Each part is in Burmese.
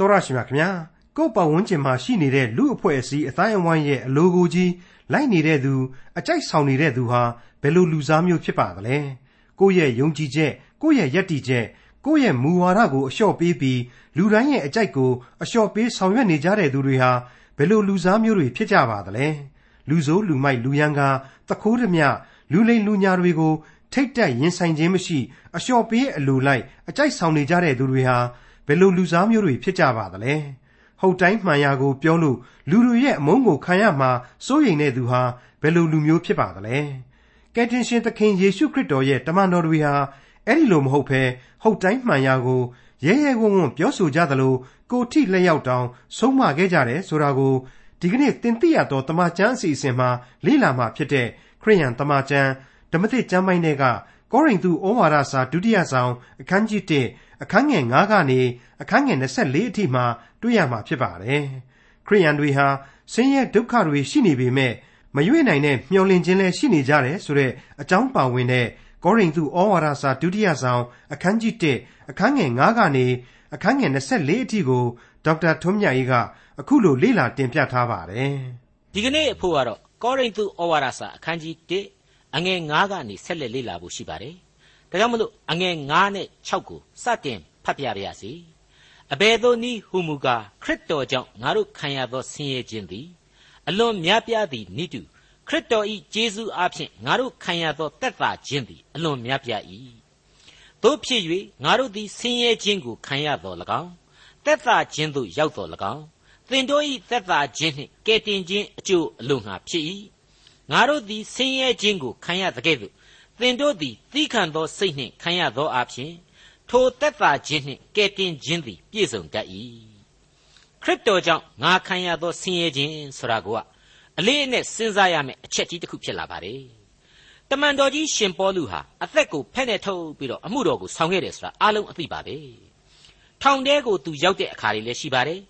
တော်ရရှိမြခင်ဗျာကိုယ့်ပတ်ဝန်းကျင်မှာရှိနေတဲ့လူအဖွဲ့အစည်းအတိုင်းအဝိုင်းရဲ့အလိုကိုကြီးလိုက်နေတဲ့သူအကြိုက်ဆောင်နေတဲ့သူဟာဘယ်လိုလူစားမျိုးဖြစ်ပါသလဲကိုယ့်ရဲ့ယုံကြည်ချက်ကိုယ့်ရဲ့ယက်တီချက်ကိုယ့်ရဲ့မူဝါဒကိုအလျှော့ပေးပြီးလူတိုင်းရဲ့အကြိုက်ကိုအလျှော့ပေးဆောင်ရွက်နေကြတဲ့သူတွေဟာဘယ်လိုလူစားမျိုးတွေဖြစ်ကြပါသလဲလူဆိုးလူမိုက်လူရန်ကာတခိုးဓမြလူလိမ်လူညာတွေကိုထိတ်တက်ရင်ဆိုင်ခြင်းမရှိအလျှော့ပေးအလိုလိုက်အကြိုက်ဆောင်နေကြတဲ့သူတွေဟာဘ ယ်လိုလူစားမျိုးတွေဖြစ်ကြပါသလဲဟုတ်တိုင်းမှန်ရာကိုပြောလို့လူတွေရဲ့အမုန်းကိုခံရမှာစိုးရိမ်တဲ့သူဟာဘယ်လိုလူမျိုးဖြစ်ပါသလဲကယ်တင်ရှင်သခင်ယေရှုခရစ်တော်ရဲ့တမန်တော်တွေဟာအဲ့ဒီလိုမဟုတ်ဘဲဟုတ်တိုင်းမှန်ရာကိုရဲရဲဝံ့ဝံ့ပြောဆိုကြသလိုကိုထိလက်ရောက်တောင်ဆုံးမခဲ့ကြတယ်ဆိုတာကိုဒီကနေ့သင်သိရသောတမန်ကျမ်းအစီအစဉ်မှာလေ့လာမှာဖြစ်တဲ့ခရိယန်တမန်ကျမ်းဓမ္မသစ်ကျမ်းပိုင်းတွေကကောရိန္သုဩဝါဒစာဒုတိယဆောင်အခန်းကြီး1 အခန်းငယ်9ကနေအခန်းငယ်24အထိမှာတွေ့ရမှာဖြစ်ပါတယ်။ခရိယန်တွေဟာဆင်းရဲဒုက္ခတွေရှိနေပေမဲ့မရွေ့နိုင်တဲ့မျောလင့်ခြင်းလည်းရှိနေကြတယ်ဆိုတဲ့အကြောင်းပါဝင်တဲ့ကောရိန္သုဩဝါဒစာဒုတိယဆောင်အခန်းကြီး1အခန်းငယ်9ကနေအခန်းငယ်24အထိကိုဒေါက်တာထွန်းမြတ်အေးကအခုလိုလေ့လာတင်ပြထားပါတယ်။ဒီကနေ့အဖို့ကတော့ကောရိန္သုဩဝါဒစာအခန်းကြီး1အငယ်9ကနေဆက်လက်လေ့လာဖို့ရှိပါတယ်။ ဒါကြောင့်မလို့အငယ်9နဲ့6ကိုစတင်ဖတ်ပြပါရစေ။အဘယ်သို့နည်းဟူမူကားခရစ်တော်ကြောင့်ငါတို့ခံရသောဆင်းရဲခြင်းသည်အလွန်များပြားသည်နိတုခရစ်တော်ဤကျေးဇူးအားဖြင့်ငါတို့ခံရသောတက်တာခြင်းသည်အလွန်များပြား၏တို့ဖြစ်၍ငါတို့သည်ဆင်းရဲခြင်းကိုခံရတော်၎င်းတက်တာခြင်းသို့ရောက်တော်၎င်းသင်တို့ဤတက်တာခြင်းနှင့်ကယ်တင်ခြင်းအကျိုးအလို့ငါဖြစ်၏ငါတို့သည်ဆင်းရဲခြင်းကိုခံရတဲ့ကဲ့သို့ သင်တို့သည်သီးခံသောစိတ်နှင့်ခံရသောအဖြစ်ထိုတက်တာခြင်းနှင့်ကယ်တင်ခြင်းသည်ပြည့်စုံတတ်၏ခရစ်တော်ကြောင့်ငါခံရသောဆင်းရဲခြင်းဆိုတာကအလေးအနက်စဉ်းစားရမယ့်အချက်ကြီးတစ်ခုဖြစ်လာပါတယ်တမန်တော်ကြီးရှင်ပေါလုဟာအသက်ကိုဖက်နဲ့ထုတ်ပြီးတော့အမှုတော်ကိုဆောင်ခဲ့တယ်ဆိုတာအားလုံးအသိပါပဲထောင်ထဲကိုသူရောက်တဲ့အခါတွေလည်းရှိပါတယ်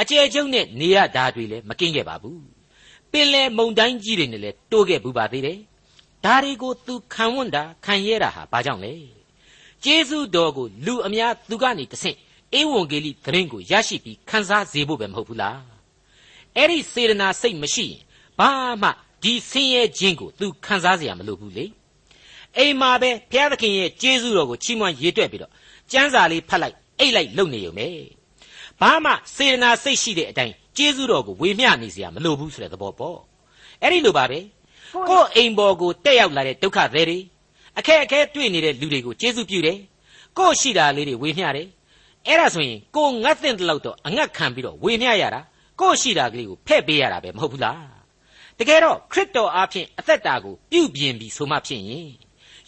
အကျယ်ကျုံနဲ့နေရဓာတွေလည်းမကင်းခဲ့ပါဘူးပင်လေမုန်တိုင်းကြီးတွေနဲ့လည်းတိုးခဲ့ဘူးပါသေးတယ် ဒါတွေကိုသူခံဝွန့်တာခံရဲတာဟာဘာကြောင့်လဲကျေးဇူးတော်ကိုလူအများသူကနေတဆင့်ဧဝံဂေလိသတင်းကိုရရှိပြီးခန်းစားစေဖို့ပဲမဟုတ်ဘူးလားအဲ့ဒီစေတနာစိတ်မရှိရင်ဘာမှဒီဆင်းရဲခြင်းကို तू ခံစားเสียမလိုဘူးလေအိမ်မှာပဲဘုရားသခင်ရဲ့ကျေးဇူးတော်ကိုချီးမွမ်းရေးတွက်ပြီးတော့ကျမ်းစာလေးဖတ်လိုက်အိတ်လိုက်လုပ်နေုံပဲဘာမှစေတနာစိတ်ရှိတဲ့အတိုင်းကျေးဇူးတော်ကိုဝေမျှနေเสียမလိုဘူးဆိုတဲ့သဘောပေါ့အဲ့ဒီလိုပါပဲ ကိုယ်အိမ်ပေါ်ကိုတက်ရောက်လာတဲ့ဒုက္ခတွေတွေအခက်အခဲတွေ့နေတဲ့လူတွေကိုကျေးဇူးပြုတယ်ကိုယ်ရှိတာလေးတွေဝေမျှတယ်အဲ့ဒါဆိုရင်ကိုငတ်တဲ့လောက်တော့အငတ်ခံပြီးတော့ဝေမျှရတာကိုယ်ရှိတာကလေးကိုဖဲ့ပေးရတာပဲမဟုတ်ဘူးလားတကယ်တော့ခရစ်တော်အားဖြင့်အသက်တာကိုပြုပြင်ပြီးဆိုမှဖြစ်ရင်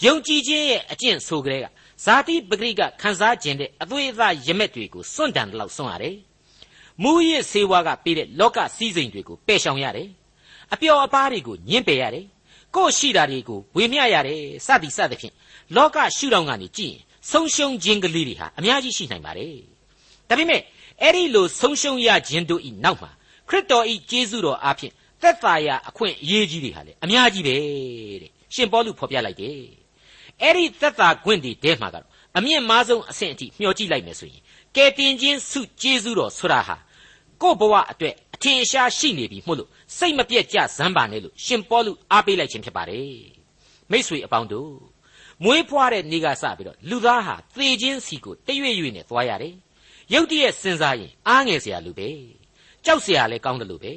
ယုံကြည်ခြင်းရဲ့အကျင့်ဆိုကြတဲ့ကဇာတိပဂရိကခံစားခြင်းတဲ့အသွေးအသားရမက်တွေကိုစွန့်တန်တယ်လို့စွန့်ရတယ်။မူရစ်ဆေးဝါးကပေးတဲ့လောကစည်းစိမ်တွေကိုပယ်ရှောင်ရတယ်။ အပျော်အပါးတွေကိုညှင်းပယ်ရတယ်။ကိုယ်ရှိတာတွေကိုဝေမျှရတယ်စသည်စသဖြင့်လောကရှုထောင့်ကနေကြည့်ရင်ဆုံးရှုံးခြင်းကလေးတွေဟာအများကြီးရှိနိုင်ပါတယ်။ဒါပေမဲ့အဲ့ဒီလိုဆုံးရှုံးရခြင်းတို့ဤနောက်မှာခရစ်တော်ဤကျေးဇူးတော်အားဖြင့်သက်သာရာအခွင့်အရေးကြီးတွေဟာလေအများကြီးပဲတဲ့ရှင်ပေါလုဖော်ပြလိုက်တယ်အဲ့ဒီသက်သာခွင့်တွေတဲမှာကတော့အမြင့်မားဆုံးအဆင့်အထိမျှော်ကြည့်လိုက်မယ်ဆိုရင်ကယ်တင်ခြင်းစုကျေးဇူးတော်ဆိုတာဟာကို့ဘဝအတွက်အ ထင်ရှားရှိနေပြီမို့လို့စိတ်မပြတ်ကြစမ်းပါနဲ့လို့ရှင်ပေါလုအားပေးလိုက်ခြင်းဖြစ်ပါတယ်မိษွေအပေါင်းတို့မွေးဖွားတဲ့နေ့ကစပြီးတော့လူသားဟာသေခြင်းစီကိုတရွေ့ရွေ့နဲ့သွားရတယ်ရုတ်တရက်စဉ်းစားရင်အားငယ်စရာလူပဲကြောက်စရာလည်းကောင်းတယ်လို့ပဲ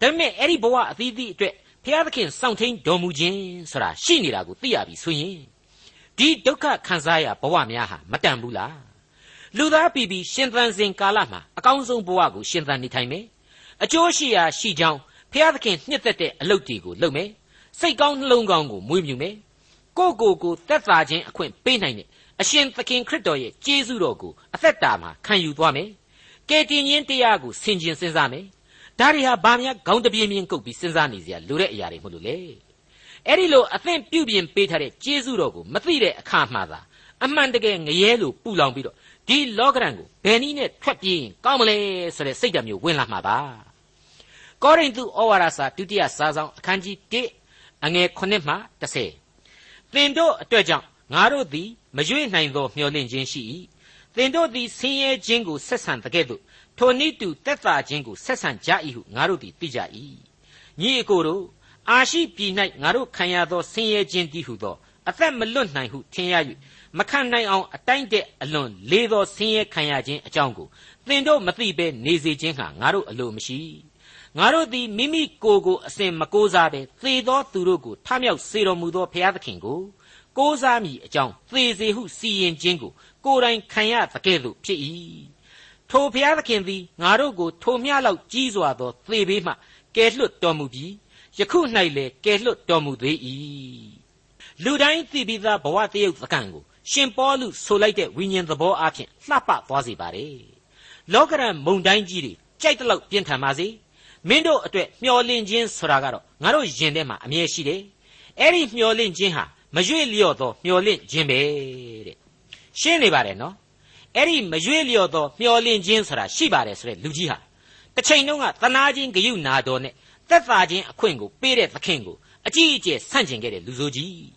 ဒါပေမဲ့အဲ့ဒီဘဝအသီးသီးအတွက်ဘုရားသခင်စောင့်ထိန်တော်မူခြင်းဆိုတာရှိနေတာကိုသိရပြီဆိုရင်ဒီဒုက္ခခံစားရဘဝများဟာမတန်ဘူးလားလူသားပြည်ပြည်ရှင်သန်စဉ်ကာလမှာအကောင်းဆုံးဘဝကိုရှင်သန်နေထိုင်မယ် အကျိုးရှိရာရှိကြောင်းဘုရားသခင်နှစ်သက်တဲ့အလုပ်တွေကိုလုပ်မယ်စိတ်ကောင်းနှလုံးကောင်းကိုမွေးမြူမယ်ကိုကိုကိုသက်သာခြင်းအခွင့်ပေးနိုင်တဲ့အရှင်သခင်ခရစ်တော်ရဲ့ကျေးဇူးတော်ကိုအသက်တာမှာခံယူသွားမယ်ကယ်တင်ခြင်းတရားကိုဆင်ခြင်စဉ်းစားမယ်ဒါတွေဟာဘာများခေါင်းတပြင်းပြင်းကုတ်ပြီးစဉ်းစားနေစရာလိုတဲ့အရာတွေမဟုတ်လို့လေအဲ့ဒီလိုအသင့်ပြုပြင်ပေးထားတဲ့ကျေးဇူးတော်ကိုမသိတဲ့အခါမှသာအမှန်တကယ်ငရဲလိုပူလောင်ပြီးတော့ ဒီလောကရန်ကိုဘယ်နည်းနဲ့ထွက်ပြေးရင်ကောင်းမလဲဆိုတဲ့စိတ်ဓာတ်မျိုးဝင်လာမှာပါကောရိန္သုဩဝါဒစာဒုတိယစာဆောင်အခန်းကြီး1အငယ်9မှ10သင်တို့အတွက်ကြောင့်ငါတို့သည်မရွေ့နိုင်သောမျှော်လင့်ခြင်းရှိ၏သင်တို့သည်ဆင်းရဲခြင်းကိုဆက်ဆံတကဲ့သို့ထိုနည်းတူတက်တာခြင်းကိုဆက်ဆံကြ၏ဟုငါတို့သည်သိကြ၏ညီအကိုတို့အာရှိပြည်၌ငါတို့ခံရသောဆင်းရဲခြင်းတည်းဟုသောအသက်မလွတ်နိုင်ဟုထင်ရ၍ မခံနိုင်အောင်အတိုင်းတဲ့အလွန်လေးသောဆင်းရဲခံရခြင်းအကြောင်းကိုသင်တို့မသိဘဲနေစေခြင်းဟာငါတို့အလိုမရှိငါတို့သည်မိမိကိုယ်ကိုအစဉ်မကိုးစားဘဲသေသောသူတို့ကိုထမြောက်စေတော်မူသောဘုရားသခင်ကိုကိုးစားမိအကြောင်းသေစေဟုစီရင်ခြင်းကိုကိုယ်တိုင်ခံရသကဲ့သို့ဖြစ်၏ထိုဘုရားသခင်သည်ငါတို့ကိုထိုမျှလောက်ကြီးစွာသောသေဘေးမှကယ်လွတ်တော်မူပြီးယခု၌လည်းကယ်လွတ်တော်မူသေး၏လူတိုင်းသိပြီးသားဘဝတရုပ်သကံကို ရှင်ပေါလုဆိုလိုက်တဲ့ဝိညာဉ်သဘောအဖြစ်လှပသွားစေပါတယ်လောကရန်မုန်တိုင်းကြီးတွေကြိုက်တဲ့လောက်ပြင်းထန်ပါစေမင်းတို့အတွက်မျောလင့်ခြင်းဆိုတာကတော့ငါတို့ယင်ထဲမှာအမြဲရှိတယ်အဲ့ဒီမျောလင့်ခြင်းဟာမရွေ့လျော့သောမျောလင့်ခြင်းပဲတဲ့ရှင်းနေပါတယ်နော်အဲ့ဒီမရွေ့လျော့သောမျောလင့်ခြင်းဆိုတာရှိပါတယ်ဆိုတဲ့လူကြီးဟာတစ်ချိန်လုံးကသနာချင်းဂယုနာတော်နဲ့သက်သာခြင်းအခွင့်ကိုပေးတဲ့သခင်ကိုအကြီးအကျယ်ဆန့်ကျင်ခဲ့တဲ့လူဆိုကြီး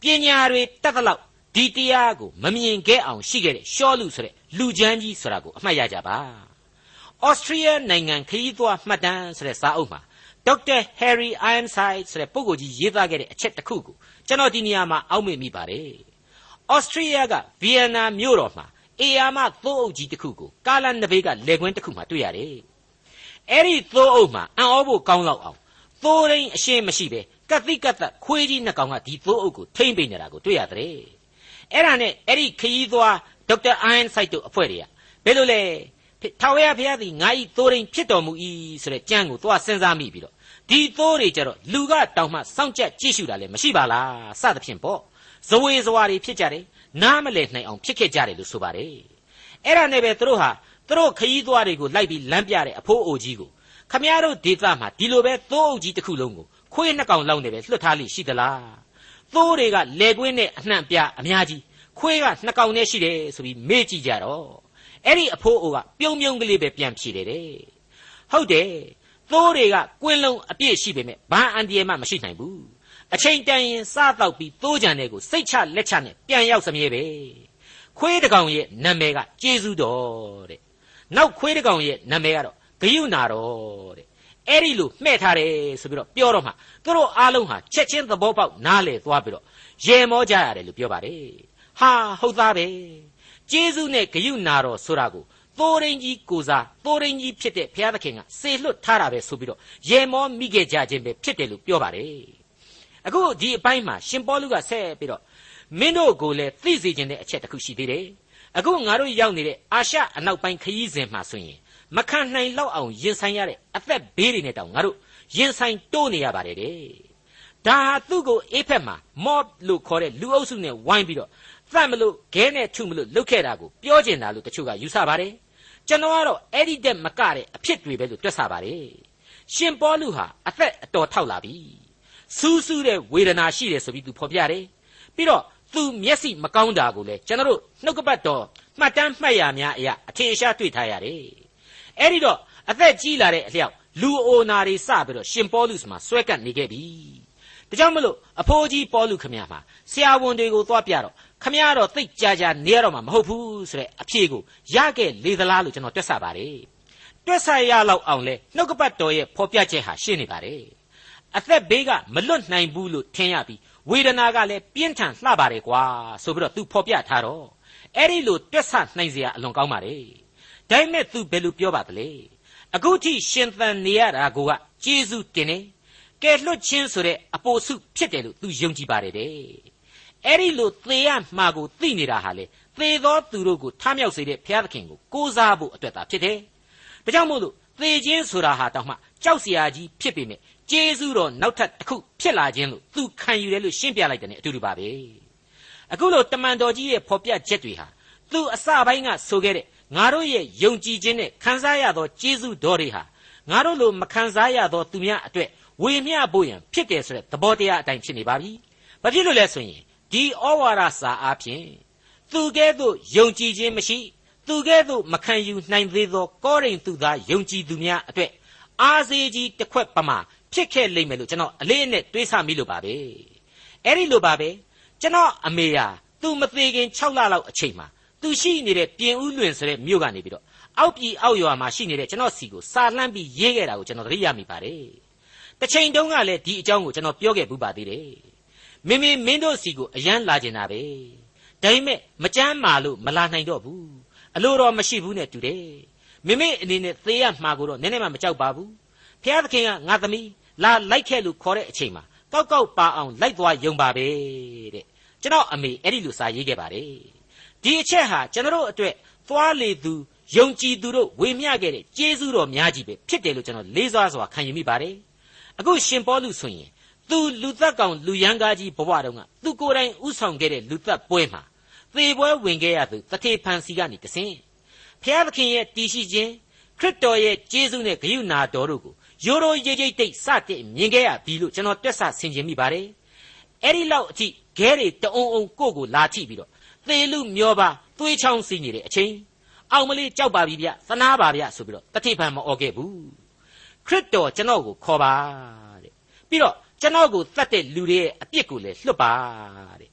ပညာတွေတတ်သလောက် ဒီတရားကိုမမြင်ခဲ့အောင်ရှိခဲ့တဲ့ရှောလူဆိုတဲ့လူချမ်းကြီးဆိုတာကိုအမှတ်ရကြပါဩစတြေးလျနိုင်ငံခရီးသွားမှတ်တမ်းဆိုတဲ့စာအုပ်မှာဒေါက်တာဟယ်ရီအိုင်မ်ဆိုင်ဆိုတဲ့ပုဂ္ဂိုလ်ကြီးရေးသားခဲ့တဲ့အချက်တစ်ခုကိုကျွန်တော်ဒီနေရာမှာအောက်မေ့မိပါတယ်ဩစတြေးလျကဗီယက်နာမြို့တော်မှာအေယာမသိုးအုပ်ကြီးတစ်ခုကိုကာလန်နဘေးကလေကွင်းတစ်ခုမှာတွေ့ရတယ်အဲ့ဒီသိုးအုပ်မှာအံ့ဩဖို့ကောင်းလောက်အောင်သိုးရင်းအရှင်းမရှိပဲကတိကတ်သက်ခွေးကြီးနှစ်ကောင်ကဒီသိုးအုပ်ကိုထိမ့်ပေးနေတာကိုတွေ့ရတဲ့ အဲ့ဒါနဲ့အဲ့ဒီခရီးသွားဒေါက်တာအိုင်ဆိုင်တို့အဖွဲ့တွေကဘယ်လိုလဲထာဝရဘုရားသည်ငါဤသိုးရင်းဖြစ်တော်မူ၏ဆိုတဲ့ကြံကိုသွားစဉ်းစားမိပြီးတော့ဒီသိုးတွေကြတော့လူကတောင်မှစောင့်ကြက်ကြည့်ရှုတာလည်းမရှိပါလားစသဖြင့်ပေါ့ဇဝေဇဝါတွေဖြစ်ကြတယ်နားမလည်နိုင်အောင်ဖြစ်ခဲ့ကြတယ်လို့ဆိုပါတယ်အဲ့ဒါနဲ့ပဲသူတို့ဟာသူတို့ခရီးသွားတွေကိုလိုက်ပြီးလမ်းပြတဲ့အဖိုးအိုကြီးကိုခမည်းတော်ဒေသမှာဒီလိုပဲသိုးအုပ်ကြီးတစ်ခုလုံးကိုခွေးနှစ်ကောင်လောက်နေပဲလွှတ်ထားလိရှိသလား သိုးတွေကလေကွင်းနဲ့အနှံ့ပြအများကြီးခွေးကနှစ်ကောင်နဲ့ရှိတယ်ဆိုပြီးမေ့ကြည့်ကြတော့အဲ့ဒီအဖိုးအိုကပြုံးပြုံးကလေးပဲပြန်ဖြေတယ်တဲ့ဟုတ်တယ်သိုးတွေကကွင်းလုံးအပြည့်ရှိပေမဲ့ဘာအန်ဒီယမှမရှိနိုင်ဘူးအချိန်တန်ရင်စားတော့ပြီးသိုးကြံတွေကိုစိတ်ချလက်ချနဲ့ပြန်ရောက်စမြဲပဲခွေးတကောင်ရဲ့နာမည်ကကျေးဇူးတော်တဲ့နောက်ခွေးတကောင်ရဲ့နာမည်ကတော့ဂယုနာတော်တဲ့ အဲ့ဒီလိုမှဲ့ထားတယ်ဆိုပြီးတော့ပြောတော့မှသူတို့အားလုံးဟာချက်ချင်းသဘောပေါက်နားလေသွားပြီးတော့ရေမောကြရတယ်လို့ပြောပါတယ်ဟာဟုတ်သားပဲကျေးဇူးနဲ့ဂယုနာတော်ဆိုတာကိုသိုးရင်းကြီးကိုစားသိုးရင်းကြီးဖြစ်တဲ့ဘုရားသခင်ကစေလွတ်ထားတာပဲဆိုပြီးတော့ရေမောမိခဲ့ကြခြင်းပဲဖြစ်တယ်လို့ပြောပါတယ်အခုဒီအပိုင်းမှာရှင်ပေါလုကဆက်ပြီးတော့မင်းတို့ကိုလည်းသိစေခြင်းတဲ့အချက်တစ်ခုရှိသေးတယ်အခုငါတို့ရောက်နေတဲ့အာရှအနောက်ပိုင်းခရီးစဉ်မှာဆိုရင် မခံနိုင်လောက်အောင်ရင်ဆိုင်ရတဲ့အသက်ဘေးတွေနဲ့တောင်ငါတို့ရင်ဆိုင်တိုးနေရပါတယ်တဲ့ဒါဟာသူ့ကိုအေးဖက်မှာမော့လို့ခေါ်တဲ့လူအုပ်စုနဲ့ဝိုင်းပြီးတော့သတ်မလို့ခဲနဲ့ထုမလို့လုတ်ခဲ့တာကိုပြောကျင်တာလို့တချို့ကယူဆပါတယ်ကျွန်တော်ကတော့အဲ့ဒီတက်မကတဲ့အဖြစ်တွေပဲလို့တွက်ဆပါတယ်ရှင်ပေါလုဟာအသက်အတော်ထောက်လာပြီစူးစူးတဲ့ဝေဒနာရှိတယ်ဆိုပြီးသူဖော်ပြတယ်ပြီးတော့သူမျက်စိမကောင်းတာကိုလည်းကျွန်တော်တို့နှုတ်ကပတ်တော်မှတ်တမ်းမှတ်ရများအရာအထင်ရှားတွေ့ထားရတယ် အဲ့ဒီတော့အသက်ကြီးလာတဲ့အလျောက်လူအိုနာတွေစပြီးတော့ရှင်ပေါလုစ်မှာဆွဲကပ်နေခဲ့ပြီဒါကြောင့်မလို့အဖိုးကြီးပေါလုခမရမှာဆရာဝန်တွေကိုသွားပြတော့ခမရတော့သိကြကြနေရတော့မှာမဟုတ်ဘူးဆိုတဲ့အဖြေကိုရခဲ့လေသလားလို့ကျွန်တော်တွက်ဆပါတယ်တွက်ဆရလောက်အောင်လဲနှုတ်ကပတ်တော်ရဲ့ဖော်ပြချက်ဟာရှင်းနေပါတယ်အသက်ဘေးကမလွတ်နိုင်ဘူးလို့ထင်ရပြီးဝေဒနာကလည်းပြင်းထန်လှပါတယ်ကွာဆိုပြီးတော့သူဖော်ပြထားတော့အဲ့ဒီလိုတွက်ဆနိုင်စရာအလွန်ကောင်းပါတယ် ဒါပေမဲ့ तू ဘယ်လိုပြောပါသလဲအခုထိရှင်သန်နေရတာကိုကကျေးဇူးတင်တယ်ကဲလွတ်ချင်းဆိုတဲ့အပိုစုဖြစ်တယ်လို့ तू ယုံကြည်ပါတယ်တဲ့အဲ့ဒီလိုသေရမှာကိုသိနေတာဟာလေသေသောသူတို့ကိုထမြောက်စေတဲ့ဘုရားသခင်ကိုကိုးစားဖို့အတွက်သာဖြစ်တယ်ဒါကြောင့်မို့လို့သေခြင်းဆိုတာဟာတောင်မှကြောက်စရာကြီးဖြစ်ပေမဲ့ကျေးဇူးတော်နောက်ထပ်တစ်ခုဖြစ်လာခြင်းလို့သူခံယူတယ်လို့ရှင်းပြလိုက်တယ် ਨੇ အတူတူပါပဲအခုလို့တမန်တော်ကြီးရဲ့ဖော်ပြချက်တွေဟာသူအစပိုင်းကဆိုခဲ့တဲ့ ငါတို့ရဲ့ယုံကြည်ခြင်းနဲ့ခံစားရသောကျေးဇူးတော်တွေဟာငါတို့လိုမခံစားရသောသူများအတွက်ဝေမျှဖို့ရန်ဖြစ်တယ်ဆိုတဲ့သဘောတရားအတိုင်းဖြစ်နေပါပြီ။ဘာဖြစ်လို့လဲဆိုရင်ဒီဩဝါဒစာအားဖြင့်သူကဲ့သို့ယုံကြည်ခြင်းမရှိသူကဲ့သို့မခံယူနိုင်သေးသောကောရိန္သုသားယုံကြည်သူများအတွက်အားစေကြီးတစ်ခွက်ပမာဖြစ်ခဲ့လိမ့်မယ်လို့ကျွန်တော်အလေးအနက်တွေးဆမိလို့ပါပဲ။အဲ့ဒီလိုပါပဲကျွန်တော်အမေဟာသူမသေးခင်6လလောက်အချိန်မှာ သူရှိနေတဲ့ပြင်ဦးလွင်ဆိုတဲ့မြို့ကနေပြီးတော့အောက်ပြည်အောက်ရွာမှာရှိနေတဲ့ကျွန်တော်စီကိုစာလှမ်းပြီးရေးခဲ့တာကိုကျွန်တော်သတိရမိပါတယ်တစ်ချိန်တုန်းကလည်းဒီအကြောင်းကိုကျွန်တော်ပြောခဲ့ပူပါသေးတယ်မိမိမင်းတို့စီကိုအရန်လာကျင်တာပဲဒါပေမဲ့မကြမ်းမာလို့မလာနိုင်တော့ဘူးအလိုတော်မရှိဘူးနဲ့တူတယ်မိမိအနေနဲ့သေရမှာကိုတော့နည်းနည်းမှမကြောက်ပါဘူးဖျားသခင်ကငါသမီးလာလိုက်ခဲ့လို့ခေါ်တဲ့အချိန်မှာကောက်ကောက်ပါအောင်လိုက်သွားယုံပါပဲတဲ့ကျွန်တော်အမေအဲ့ဒီလိုစာရေးခဲ့ပါတယ် ဒီအချက်ဟာကျွန်တော်အတွက်သွားလေသူယုံကြည်သူတို့ဝေမျှခဲ့တဲ့ကျေးဇူးတော်များကြီးပဲဖြစ်တယ်လို့ကျွန်တော်လေးစားစွာခံယူမိပါတယ်အခုရှင်ပေါလုဆိုရင်သူလူသက်ကောင်လူရန်ကားကြီးဘဝတုန်းကသူကိုယ်တိုင်ဥဆောင်ခဲ့တဲ့လူသက်ပွဲမှာသေပွဲဝင်ခဲ့ရသူတထေဖန်စီကနေတဆင်းဖျားသခင်ရဲ့တည်ရှိခြင်းခရစ်တော်ရဲ့ကျေးဇူးနဲ့ဂရုဏာတော်တို့ကိုရိုးရိုးရိပ်ရိပ်တိတ်စတဲ့မြင်ခဲ့ရပြီလို့ကျွန်တော်တွက်ဆဆင်ခြင်မိပါတယ်အဲ့ဒီလောက်အထိခဲတွေတအုံအုံကိုကိုလာချိပြီးတော့ သေလူမျောပါသွေးချောင်းစီနေတဲ့အချိန်အောင်မလေးကြောက်ပါပြီဗျသနာပါဗျဆိုပြီးတော့တတိပံမអော်ခဲ့ဘူးခရစ်တော်ကျွန်တော်ကိုခေါ်ပါတဲ့ပြီးတော့ကျွန်တော်ကိုသတ်တဲ့လူတွေရဲ့အပြစ်ကိုလည်းလွတ်ပါတဲ့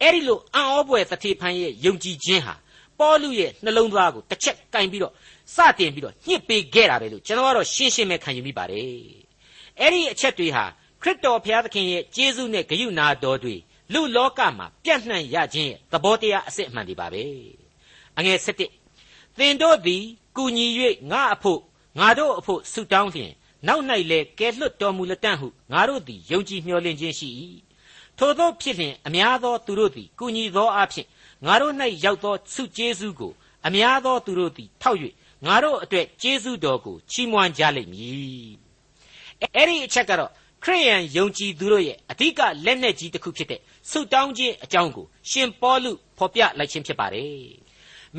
အဲ့ဒီလိုအံ့ဩပွေတတိပံရဲ့ယုံကြည်ခြင်းဟာပေါလုရဲ့နှလုံးသားကိုတစ်ချက်ကင်ပြီးတော့စတင်ပြီးတော့ညှစ်ပေးခဲ့တာပဲလို့ကျွန်တော်ကတော့ရှင်းရှင်းပဲခံယူမိပါတယ်အဲ့ဒီအချက်တွေဟာခရစ်တော်ဘုရားသခင်ရဲ့ကျေးဇူးနဲ့ဂရုဏာတော်တွေ လူလောကမှာပြန့်နှံ့ရခြင်းရဲ့သဘောတရားအစစ်အမှန်တွေပါပဲအငယ်၁၁သင်တို့သည်ကုညီ၍ငါအဖို့ငါတို့အဖို့ဆုတောင်းလျင်နောက်၌လည်းကဲလွတ်တော်မူလက်တန့်ဟုငါတို့သည်ယုံကြည်မျှော်လင့်ခြင်းရှိ၏ထို့သောဖြစ်လျင်အများသောသူတို့သည်ကုညီသောအဖြစ်ငါတို့၌ရောက်သောဆုကျေးဇူးကိုအများသောသူတို့သည်ထောက်၍ငါတို့အတွက်ကျေးဇူးတော်ကိုချီးမွမ်းကြလိမ့်မည်အဲ့ဒီအချက်ကတော့ ခရိယန်ယုံကြည်သူတို့ရဲ့အဓိကလက်နက်ကြီးတစ်ခုဖြစ်တဲ့ဆုတောင်းခြင်းအကြောင်းကိုရှင်ပေါလုဖော်ပြလိုက်ခြင်းဖြစ်ပါတယ်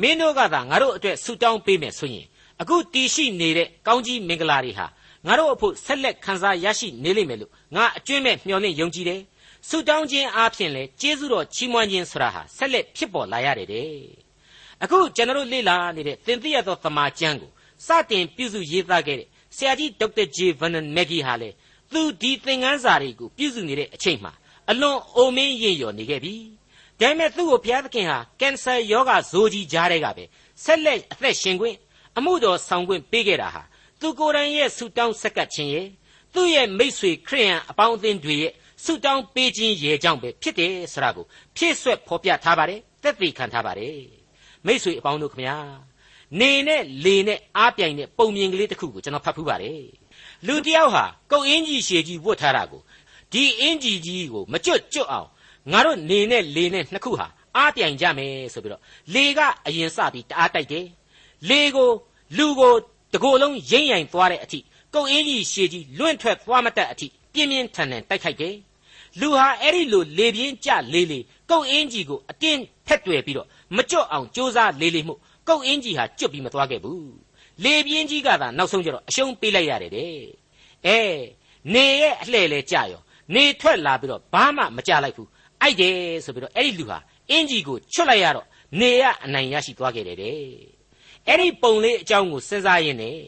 မင်းတို့ကသာငါတို့အတွက်ဆုတောင်းပေးမယ်ဆိုရင်အခုတည်ရှိနေတဲ့ကောင်းကြီးမင်္ဂလာတွေဟာငါတို့အဖို့ဆက်လက်ခံစားရရှိနေလိမ့်မယ်လို့ငါအကျွင့်မဲ့မျှော်လင့်ယုံကြည်တယ်ဆုတောင်းခြင်းအားဖြင့်လေကျေးဇူးတော်ချီးမွမ်းခြင်းဆိုတာဟာဆက်လက်ဖြစ်ပေါ်လာရတယ်တဲ့အခုကျွန်တော်လေ့လာနေတဲ့သင်သိရသောသမာကျမ်းကိုစတင်ပြုစုရေးသားခဲ့တဲ့ဆရာကြီးဒေါက်တာဂျေဗန်နမက်ဂီဟာလေ သူဒီသင်ခန်းစာတွေကိုပြုစုနေတဲ့အချိန်မှာအလွန်အိုမင်းရင်ရော်နေခဲ့ပြီဒါပေမဲ့သူ့ကိုဘုရားသခင်ဟာကင်ဆာယောဂဇိုးကြီးကြားတဲ့ကပဲဆက်လက်အသက်ရှင်ခွင့်အမှုတော်ဆောင်ခွင့်ပေးခဲ့တာဟာသူကိုယ်တိုင်ရဲ့ဆူတောင်းဆက်ကပ်ခြင်းရဲ့သူ့ရဲ့မိษွေခရိယန်အပေါင်းအသင်းတွေရဲ့ဆူတောင်းပေးခြင်းရဲ့ကြောင့်ပဲဖြစ်တယ်ဆိုတာကိုဖြည့်ဆွက်ဖော်ပြထားပါတယ်သက်သေခံထားပါတယ်မိษွေအပေါင်းတို့ခမညာနေနဲ့လေနဲ့အားပြိုင်တဲ့ပုံမြင်ကလေးတစ်ခုကိုကျွန်တော်ဖတ်ဖူးပါတယ် လူတယောက်ဟာကုတ်အင်းကြီးရှည်ကြီးဝတ်ထားတာကိုဒီအင်းကြီးကြီးကိုမကျွတ်ကျွတ်အောင်ငါတို့နေနဲ့လေနဲ့နှစ်ခုဟာအားပြိုင်ကြမယ်ဆိုပြီးတော့လေကအရင်စပြီးတအားတိုက်တယ်လေကိုလူကိုတကိုယ်လုံးရိမ့်ရိုင်သွားတဲ့အထိကုတ်အင်းကြီးရှည်ကြီးလွင့်ထွက်သွားမတတ်အထိပြင်းပြင်းထန်ထန်တိုက်ခိုက်တယ်လူဟာအဲ့ဒီလိုလေပြင်းကြလေလေကုတ်အင်းကြီးကိုအတင်းဖက်တွယ်ပြီးတော့မကျွတ်အောင်ကြိုးစားလေလေမှုကုတ်အင်းကြီးဟာကျွတ်ပြီးမသွားခဲ့ဘူး လေပြင်းကြီးကသာနောက်ဆုံးကျတော့အရှုံးပေးလိုက်ရတယ်တဲ့အဲနေရဲ့အလှဲ့လဲကြရောနေထွက်လာပြီးတော့ဘာမှမကြလိုက်ဘူးအိုက်တယ်ဆိုပြီးတော့အဲ့ဒီလူဟာအင်ကြီးကိုချွတ်လိုက်ရတော့နေရအနိုင်ရရှိသွားခဲ့တယ်တဲ့အဲ့ဒီပုံလေးအကြောင်းကိုစဉ်းစားရင်းနဲ့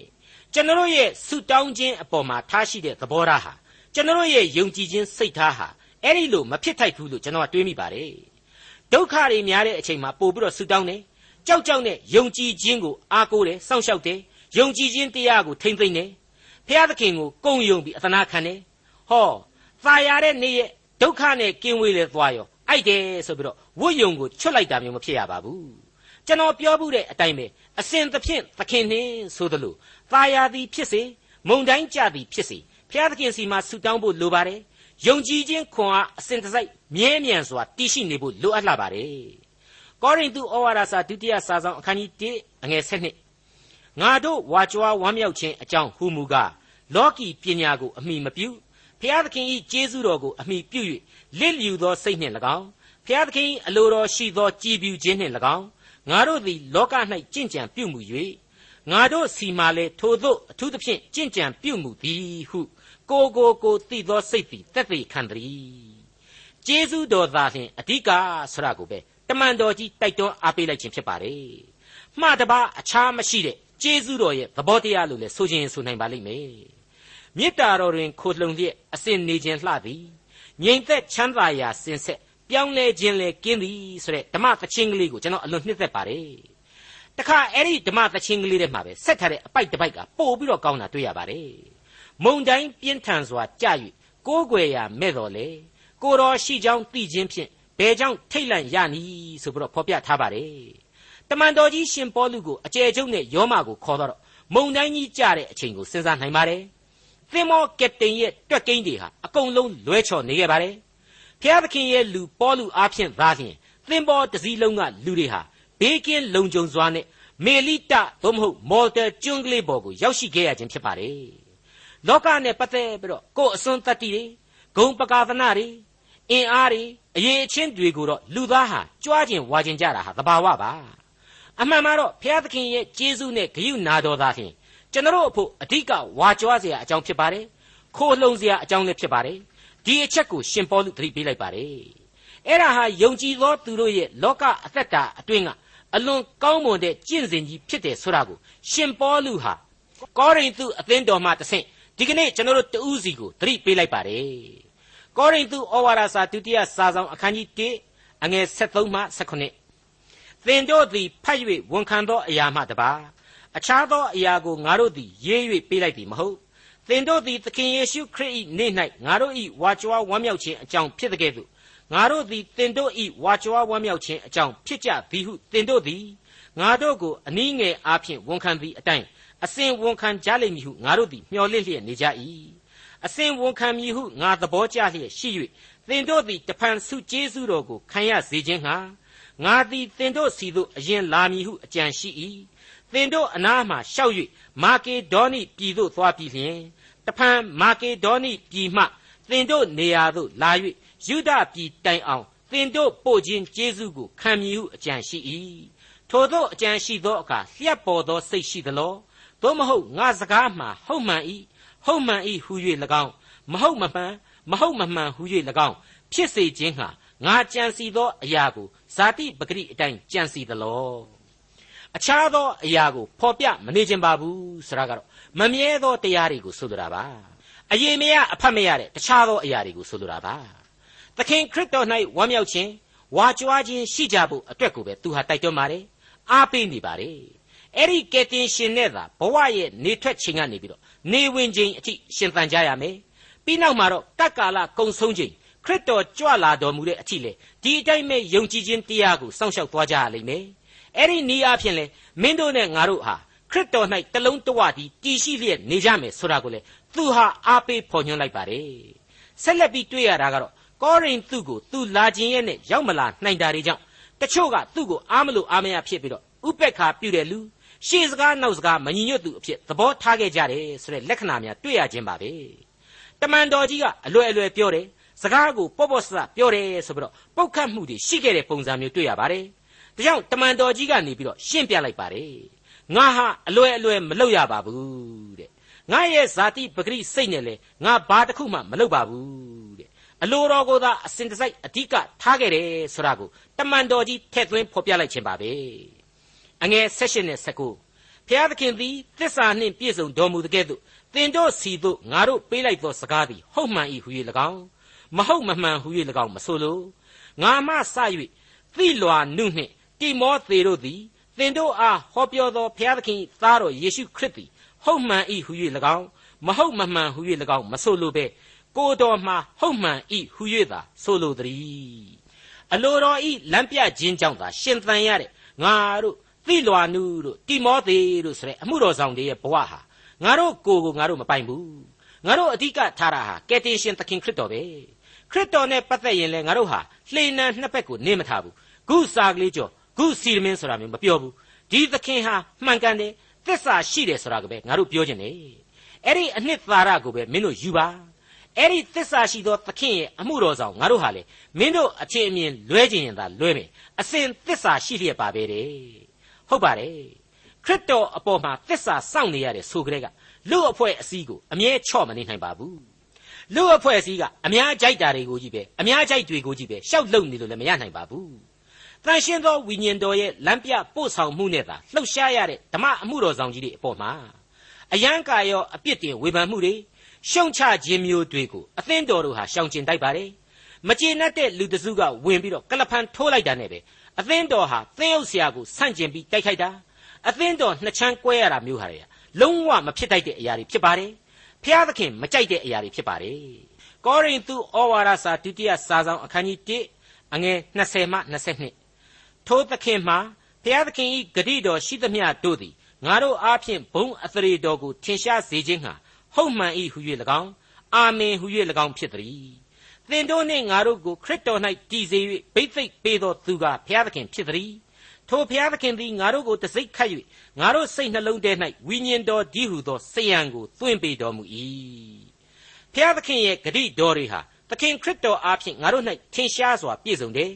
ကျွန်တော်ရဲ့ဆုတောင်းခြင်းအပေါ်မှာထားရှိတဲ့သဘောထားဟာကျွန်တော်ရဲ့ယုံကြည်ခြင်းစိတ်ထားဟာအဲ့ဒီလိုမဖြစ်ထိုက်ဘူးလို့ကျွန်တော်ကတွေးမိပါတယ်ဒုက္ခတွေများတဲ့အချိန်မှာပို့ပြီးတော့ဆုတောင်းတယ် ကြောက်ကြောက်နဲ့ယုံကြည်ခြင်းကိုအားကိုးတယ်စောင့်ရှောက်တယ်ယုံကြည်ခြင်းတရားကိုထိမ့်သိမ့်တယ်ဖျားသခင်ကိုကုံယုံပြီးအသနာခံတယ်ဟောသာယာတဲ့နေ့ရဲ့ဒုက္ခနဲ့ကင်းဝေးလဲသွားရောအိုက်တယ်ဆိုပြီးတော့ဝတ်ယုံကိုချွတ်လိုက်တာမျိုးမဖြစ်ရပါဘူးကျွန်တော်ပြောမှုတဲ့အတိုင်းပဲအစဉ်သဖြင့်သခင်နှင်းဆိုသလိုသာယာသည်ဖြစ်စေမုန်တိုင်းကြသည်ဖြစ်စေဖျားသခင်စီမှာဆူတောင်းဖို့လိုပါတယ်ယုံကြည်ခြင်းခွန်အားအစဉ်တစိုက်မြဲမြံစွာတည်ရှိနေဖို့လိုအပ်လာပါတယ် ကောရိန္သုဩဝါဒစာဒုတိယစာဆောင်အခန်းကြီး1အငယ်7ငါတို့ဝါကြွားဝမ်းမြောက်ခြင်းအကြောင်းဟူမူကားလောကီပညာကိုအမိမပြုဖျားသခင်၏ကျေးဇူးတော်ကိုအမိပြု၍လစ်လျူသောစိတ်နှင့်၎င်းဖျားသခင်၏အလိုတော်ရှိသောကြည်ပြူခြင်းနှင့်၎င်းငါတို့သည်လောက၌ကြင်ကြံပြုမှု၍ငါတို့စီမာလေထိုသို့အထူးသဖြင့်ကြင်ကြံပြုမှုသည်ဟု ကိုကိုကိုသိသောစိတ်သည်တက်သေးခံသည်ကျေးဇူးတော်သာလျှင်အဓိကဆရာကိုပဲ တမန်တော်ကြီးတိုက်တွန်းအားပေးလိုက်ခြင်းဖြစ်ပါတယ်မှတပါအခြားမရှိတဲ့ကျေးဇူးတော်ရဲ့သဘောတရားလို့လည်းဆိုခြင်းဆိုနိုင်ပါလိမ့်မယ်မေတ္တာတော်တွင်ခိုလှုံလျက်အစဉ်နေခြင်းလှသည်ငြိမ်သက်ချမ်းသာရာစင်ဆက်ပြောင်းလဲခြင်းလဲကင်းသည်ဆိုတဲ့ဓမ္မသချင်းကလေးကိုကျွန်တော်အလွန်နှစ်သက်ပါတယ်တခါအဲ့ဒီဓမ္မသချင်းကလေးထဲမှာပဲဆက်ထားတဲ့အပိုက်တစ်ပိုက်ကပို့ပြီးတော့ကောင်းတာတွေ့ရပါတယ်မုံတိုင်းပြင်းထန်စွာကြာ၍ကိုးကွယ်ရာမဲ့တော်လေကိုတော်ရှိကြောင်းသိခြင်းဖြင့် ဘယ်ကြောင့်ထိတ်လန့်ရနည်းဆိုပြီးတော့ဖော်ပြထားပါတယ်တမန်တော်ကြီးရှင်ပေါလုကိုအကျယ်ကျုံနဲ့ယောမကိုခေါ်တော့မုံတိုင်းကြီးကြတဲ့အချိန်ကိုစဉ်းစားနိုင်ပါတယ်သင်္ဘောကက်ပတိန်ရဲ့တွက်ကိန်းတွေဟာအကုန်လုံးလွဲချော်နေခဲ့ပါတယ်ဖျားသခင်ရဲ့လူပေါလုအားဖြင့်သာလျှင်သင်္ဘောတစ်စီးလုံးကလူတွေဟာဘေးကင်းလုံခြုံစွာနဲ့မေလိတသို့မဟုတ်မော်တာကျွန်းကလေးပေါ်ကိုရောက်ရှိခဲ့ရခြင်းဖြစ်ပါတယ်လောကနဲ့ပတ်သက်ပြီးတော့ကိုယ်အစွန်းတတ္တိတွေဂုံပကာသနာတွေ အင်အားတွေအရေးအချင်းတွေကိုတော့လူသားဟာကြွားကျင်ဝါကျင်ကြတာဟာသဘာဝပါအမှန်မှာတော့ဘုရားသခင်ရဲ့ကျေးဇူးနဲ့ဂရုနာတော်သားဖြင့်ကျွန်တော်အဖို့အဓိကဝါကြွားเสียအကြောင်းဖြစ်ပါတယ်ခိုးလှုံเสียအကြောင်းလည်းဖြစ်ပါတယ်ဒီအချက်ကိုရှင်ပေါလုသတိပေးလိုက်ပါတယ်အဲ့ဒါဟာယုံကြည်သောသူတို့ရဲ့လောကအသက်တာအတွင်းကအလွန်ကောင်းမွန်တဲ့ကျင့်စဉ်ကြီးဖြစ်တယ်ဆိုတာကိုရှင်ပေါလုဟာကောရိန္သုအသင်းတော်မှတဆင့်ဒီကနေ့ကျွန်တော်တို့တဦးစီကိုသတိပေးလိုက်ပါတယ် ကောရိန္သုဩဝါဒစာဒုတိယစာဆောင်အခန်းကြီး1အငယ်73မှ79သင်တို့သည်ဖတ်၍ဝန်ခံသောအရာမှတပါအခြားသောအရာကိုငါတို့သည်ရေး၍ပေးလိုက်သည်မဟုတ်သင်တို့သည်သခင်ယေရှုခရစ်၏နေ့၌ငါတို့၏ဝါကြွားဝမ်းမြောက်ခြင်းအကြောင်းဖြစ်တဲ့ကဲ့သို့ငါတို့သည်သင်တို့၏ဝါကြွားဝမ်းမြောက်ခြင်းအကြောင်းဖြစ်ကြသည်ဟုသင်တို့သည်ငါတို့ကိုအနည်းငယ်အားဖြင့်ဝန်ခံသည့်အတိုင်းအစဉ်ဝန်ခံကြလိမ့်မည်ဟုငါတို့သည်မျှော်လင့်လျက်နေကြ၏ အစဉ်ဝန်ခံမည်ဟုငါသဘောကျလျက်ရှိ၍သင်တို့သည်တဖန်ဆုကျေးဇူးတော်ကိုခံရစေခြင်းဟာငါသည်သင်တို့စီသို့အရင်လာမည်ဟုအကြံရှိ၏သင်တို့အနားမှရှောက်၍မာကေဒေါနိပြည်သို့သွားပြီးလျှင်တဖန်မာကေဒေါနိပြည်မှသင်တို့နေရာသို့လာ၍ယူဒပြည်တိုင်အောင်သင်တို့ပို့ခြင်းကျေးဇူးကိုခံမည်ဟုအကြံရှိ၏ထိုသောအကြံရှိသောအခါလျှက်ပေါ်သောစိတ်ရှိသလောသို့မဟုတ်ငါစကားမှဟုတ်မှန်၏ ဟုတ်မှန်၏ဟု၍၎င်းမဟုတ်မမှန်မဟုတ်မမှန်ဟု၍၎င်းဖြစ်စေခြင်းဟာငါကြံစီသောအရာကိုဇာတိပဂရိအတိုင်းကြံစီသလောအခြားသောအရာကိုဖော်ပြမနေခြင်းပါဘူးဆိုတာကတော့မမြဲသောတရားတွေကိုဆိုလိုတာပါအရေးမရအဖတ်မရတဲ့တခြားသောအရာတွေကိုဆိုလိုတာပါသခင်ခရစ်တော်၌ဝမ်းမြောက်ခြင်းဝါကြွားခြင်းရှိကြဖို့အတွက်ကိုပဲသူဟာတိုက်တွန်းပါတယ်အားပေးနေပါတယ်အဲ့ဒီကယ်တင်ရှင်နဲ့သာဘဝရဲ့နေထွက်ခြင်းကနေပြီးတော့ နေဝင်ခြင်းအထိရှင်သန်ကြရမယ်ပြီးနောက်မှာတော့တက္ကာလကုံဆုံးခြင်းခရစ်တော်ကြွလာတော်မူတဲ့အထိလေဒီအတိုင်းပဲယုံကြည်ခြင်းတရားကိုစောင့်ရှောက်သွားကြရလိမ့်မယ်အဲ့ဒီနေအဖြစ်လေမင်းတို့နဲ့ငါတို့ဟာခရစ်တော်၌တလုံးတဝတည်းတည်ရှိလျက်နေကြမယ်ဆိုတာကိုလေသူဟာအားပေးဖော်ညွှန်းလိုက်ပါတယ်ဆက်လက်ပြီးတွေ့ရတာကတော့ကောရိန္သုကိုသူလာခြင်းရဲ့နဲ့ရောက်မလာနိုင်တာတွေကြောင့်တချို့ကသူ့ကိုအားမလို့အားမရဖြစ်ပြီးတော့ဥပက္ခပြုတဲ့လူ ရှေ့စကားနောက်စကားမညီညွတ်သူအဖြစ်သဘောထားခဲ့ကြတယ်ဆိုတဲ့လက္ခဏာများတွေ့ရခြင်းပါပဲတမန်တော်ကြီးကအလွယ်အလွယ်ပြောတယ်စကားကိုပေါ့ပေါ့ဆဆပြောတယ်ဆိုပြီးတော့ပုတ်ခတ်မှုတွေရှိခဲ့တဲ့ပုံစံမျိုးတွေ့ရပါတယ်ဒါကြောင့်တမန်တော်ကြီးကနေပြီးတော့ရှင်းပြလိုက်ပါတယ်ငါဟာအလွယ်အလွယ်မလုပ်ရပါဘူးတဲ့ငါရဲ့ဇာတိပဂရိစိတ်နဲ့လေငါဘာတစ်ခုမှမလုပ်ပါဘူးတဲ့အလိုတော်ကိုသာအစဉ်တစိုက်အဓိကထားခဲ့တယ်ဆိုတာကိုတမန်တော်ကြီးထည့်သွင်းဖော်ပြလိုက်ခြင်းပါပဲ အငယ်16နဲ့19ဖျားသခင်သည်သစ္စာနှင့်ပြည့်စုံတော်မူတဲ့ကဲ့သို့သင်တို့စီသို့ငါတို့ပေးလိုက်သောစကားသည်ဟုတ်မှန်၏ဟူ၍၎င်းမဟုတ်မမှန်ဟူ၍၎င်းမဆိုလိုငါမှစ၍သိလွာနုနှင့်တိမောသေတို့သည်သင်တို့အားဟောပြောသောဘုရားသခင်သားတော်ယေရှုခရစ်သည်ဟုတ်မှန်၏ဟူ၍၎င်းမဟုတ်မမှန်ဟူ၍၎င်းမဆိုလိုပဲကိုတော်မှာဟုတ်မှန်၏ဟူ၍သာဆိုလိုသည်အလိုတော်ဤလမ်းပြခြင်းကြောင့်သာရှင်သန်ရတဲ့ငါတို့ သိလွာနုတို့တိမောသေတို့ဆိုတဲ့အမှုတော်ဆောင်တွေရဲ့ဘဝဟာငါတို့ကိုယ်ကိုငါတို့မပိုင်ဘူးငါတို့အဓိကထားတာဟာကယ်တင်ရှင်သခင်ခရစ်တော်ပဲခရစ်တော်နဲ့ပတ်သက်ရင်လည်းငါတို့ဟာလှေနံနှစ်ဘက်ကိုနေမထားဘူးဂုစာကလေးကြောဂုစီမင်းဆိုတာမျိုးမပြောဘူးဒီသခင်ဟာမှန်ကန်တယ်သစ္စာရှိတယ်ဆိုတာကပဲငါတို့ပြောချင်တယ်အဲ့ဒီအနှစ်သာရကိုပဲမင်းတို့ယူပါအဲ့ဒီသစ္စာရှိသောသခင်ရဲ့အမှုတော်ဆောင်ငါတို့ဟာလေမင်းတို့အချင်းအမြင်လွဲခြင်းရင်သာလွဲမယ်အစဉ်သစ္စာရှိလျက်ပါပဲတဲ့ ဟုတ်ပါတယ်ခရစ်တော်အပေါ်မှာသစ္စာစောင့်နေရတဲ့ဆိုကြတဲ့ကလူအဖွဲ့အစည်းကိုအမြဲချော့မနေနိုင်ပါဘူးလူအဖွဲ့အစည်းကအများကြိုက်တာတွေကိုကြီးပဲအများကြိုက်တွေကိုကြီးပဲရှောက်လုံနေလို့လည်းမရနိုင်ပါဘူးတန်ရှင်းသောဝိညာဉ်တော်ရဲ့လမ်းပြပို့ဆောင်မှုနဲ့သာလှုပ်ရှားရတဲ့ဓမ္မအမှုတော်ဆောင်ကြီးတွေအပေါ်မှာအယံကာရောအပြစ်တင်ဝေဖန်မှုတွေရှုံချခြင်းမျိုးတွေကိုအသင်းတော်တို့ဟာရှောင်ကျဉ်တိုက်ပါတယ်မကျေနပ်တဲ့လူတစုကဝင်ပြီးတော့ကလဖန်ထိုးလိုက်တာနဲ့ပဲ အသင်းတော်ဟာသင်းဥဆရာကိုဆန့်ကျင်ပြီးတိုက်ခိုက်တာအသင်းတော်နှစ်ချမ်းကွဲရတာမျိုးဟာတွေလုံးဝမဖြစ်တိုက်တဲ့အရာတွေဖြစ်ပါတယ်ဖျားသခင်မကြိုက်တဲ့အရာတွေဖြစ်ပါတယ်ကောရိန္သုဩဝါဒစာဒုတိယစာဆောင်အခန်းကြီး1အငယ်20မှ22ထိုသခင်မှာဖျားသခင်ဤဂတိတော်ရှိသမျှတို့သည်ငါတို့အားဖြင့်ဘုံအသရေတော်ကိုထင်ရှားစေခြင်းဟာဟုတ်မှန်၏ဟု၍၎င်းအာမင်ဟု၍၎င်းဖြစ်သည် သင်တို့နှင့်ငါတို့ကိုခရစ်တော်၌တည်စေ၍ဘိသိက်ပေးသောသူကဘုရားသခင်ဖြစ်သည်ထိုဘုရားသခင်သည်ငါတို့ကိုတစိ့ခတ်၍ငါတို့စိတ်နှလုံးထဲ၌ဝိညာဉ်တော်ဒီဟုသောစေယံကိုသွင်းပေးတော်မူ၏ဘုရားသခင်ရဲ့ဂတိတော်တွေဟာသခင်ခရစ်တော်အားဖြင့်ငါတို့၌ထင်ရှားစွာပြည့်စုံတယ်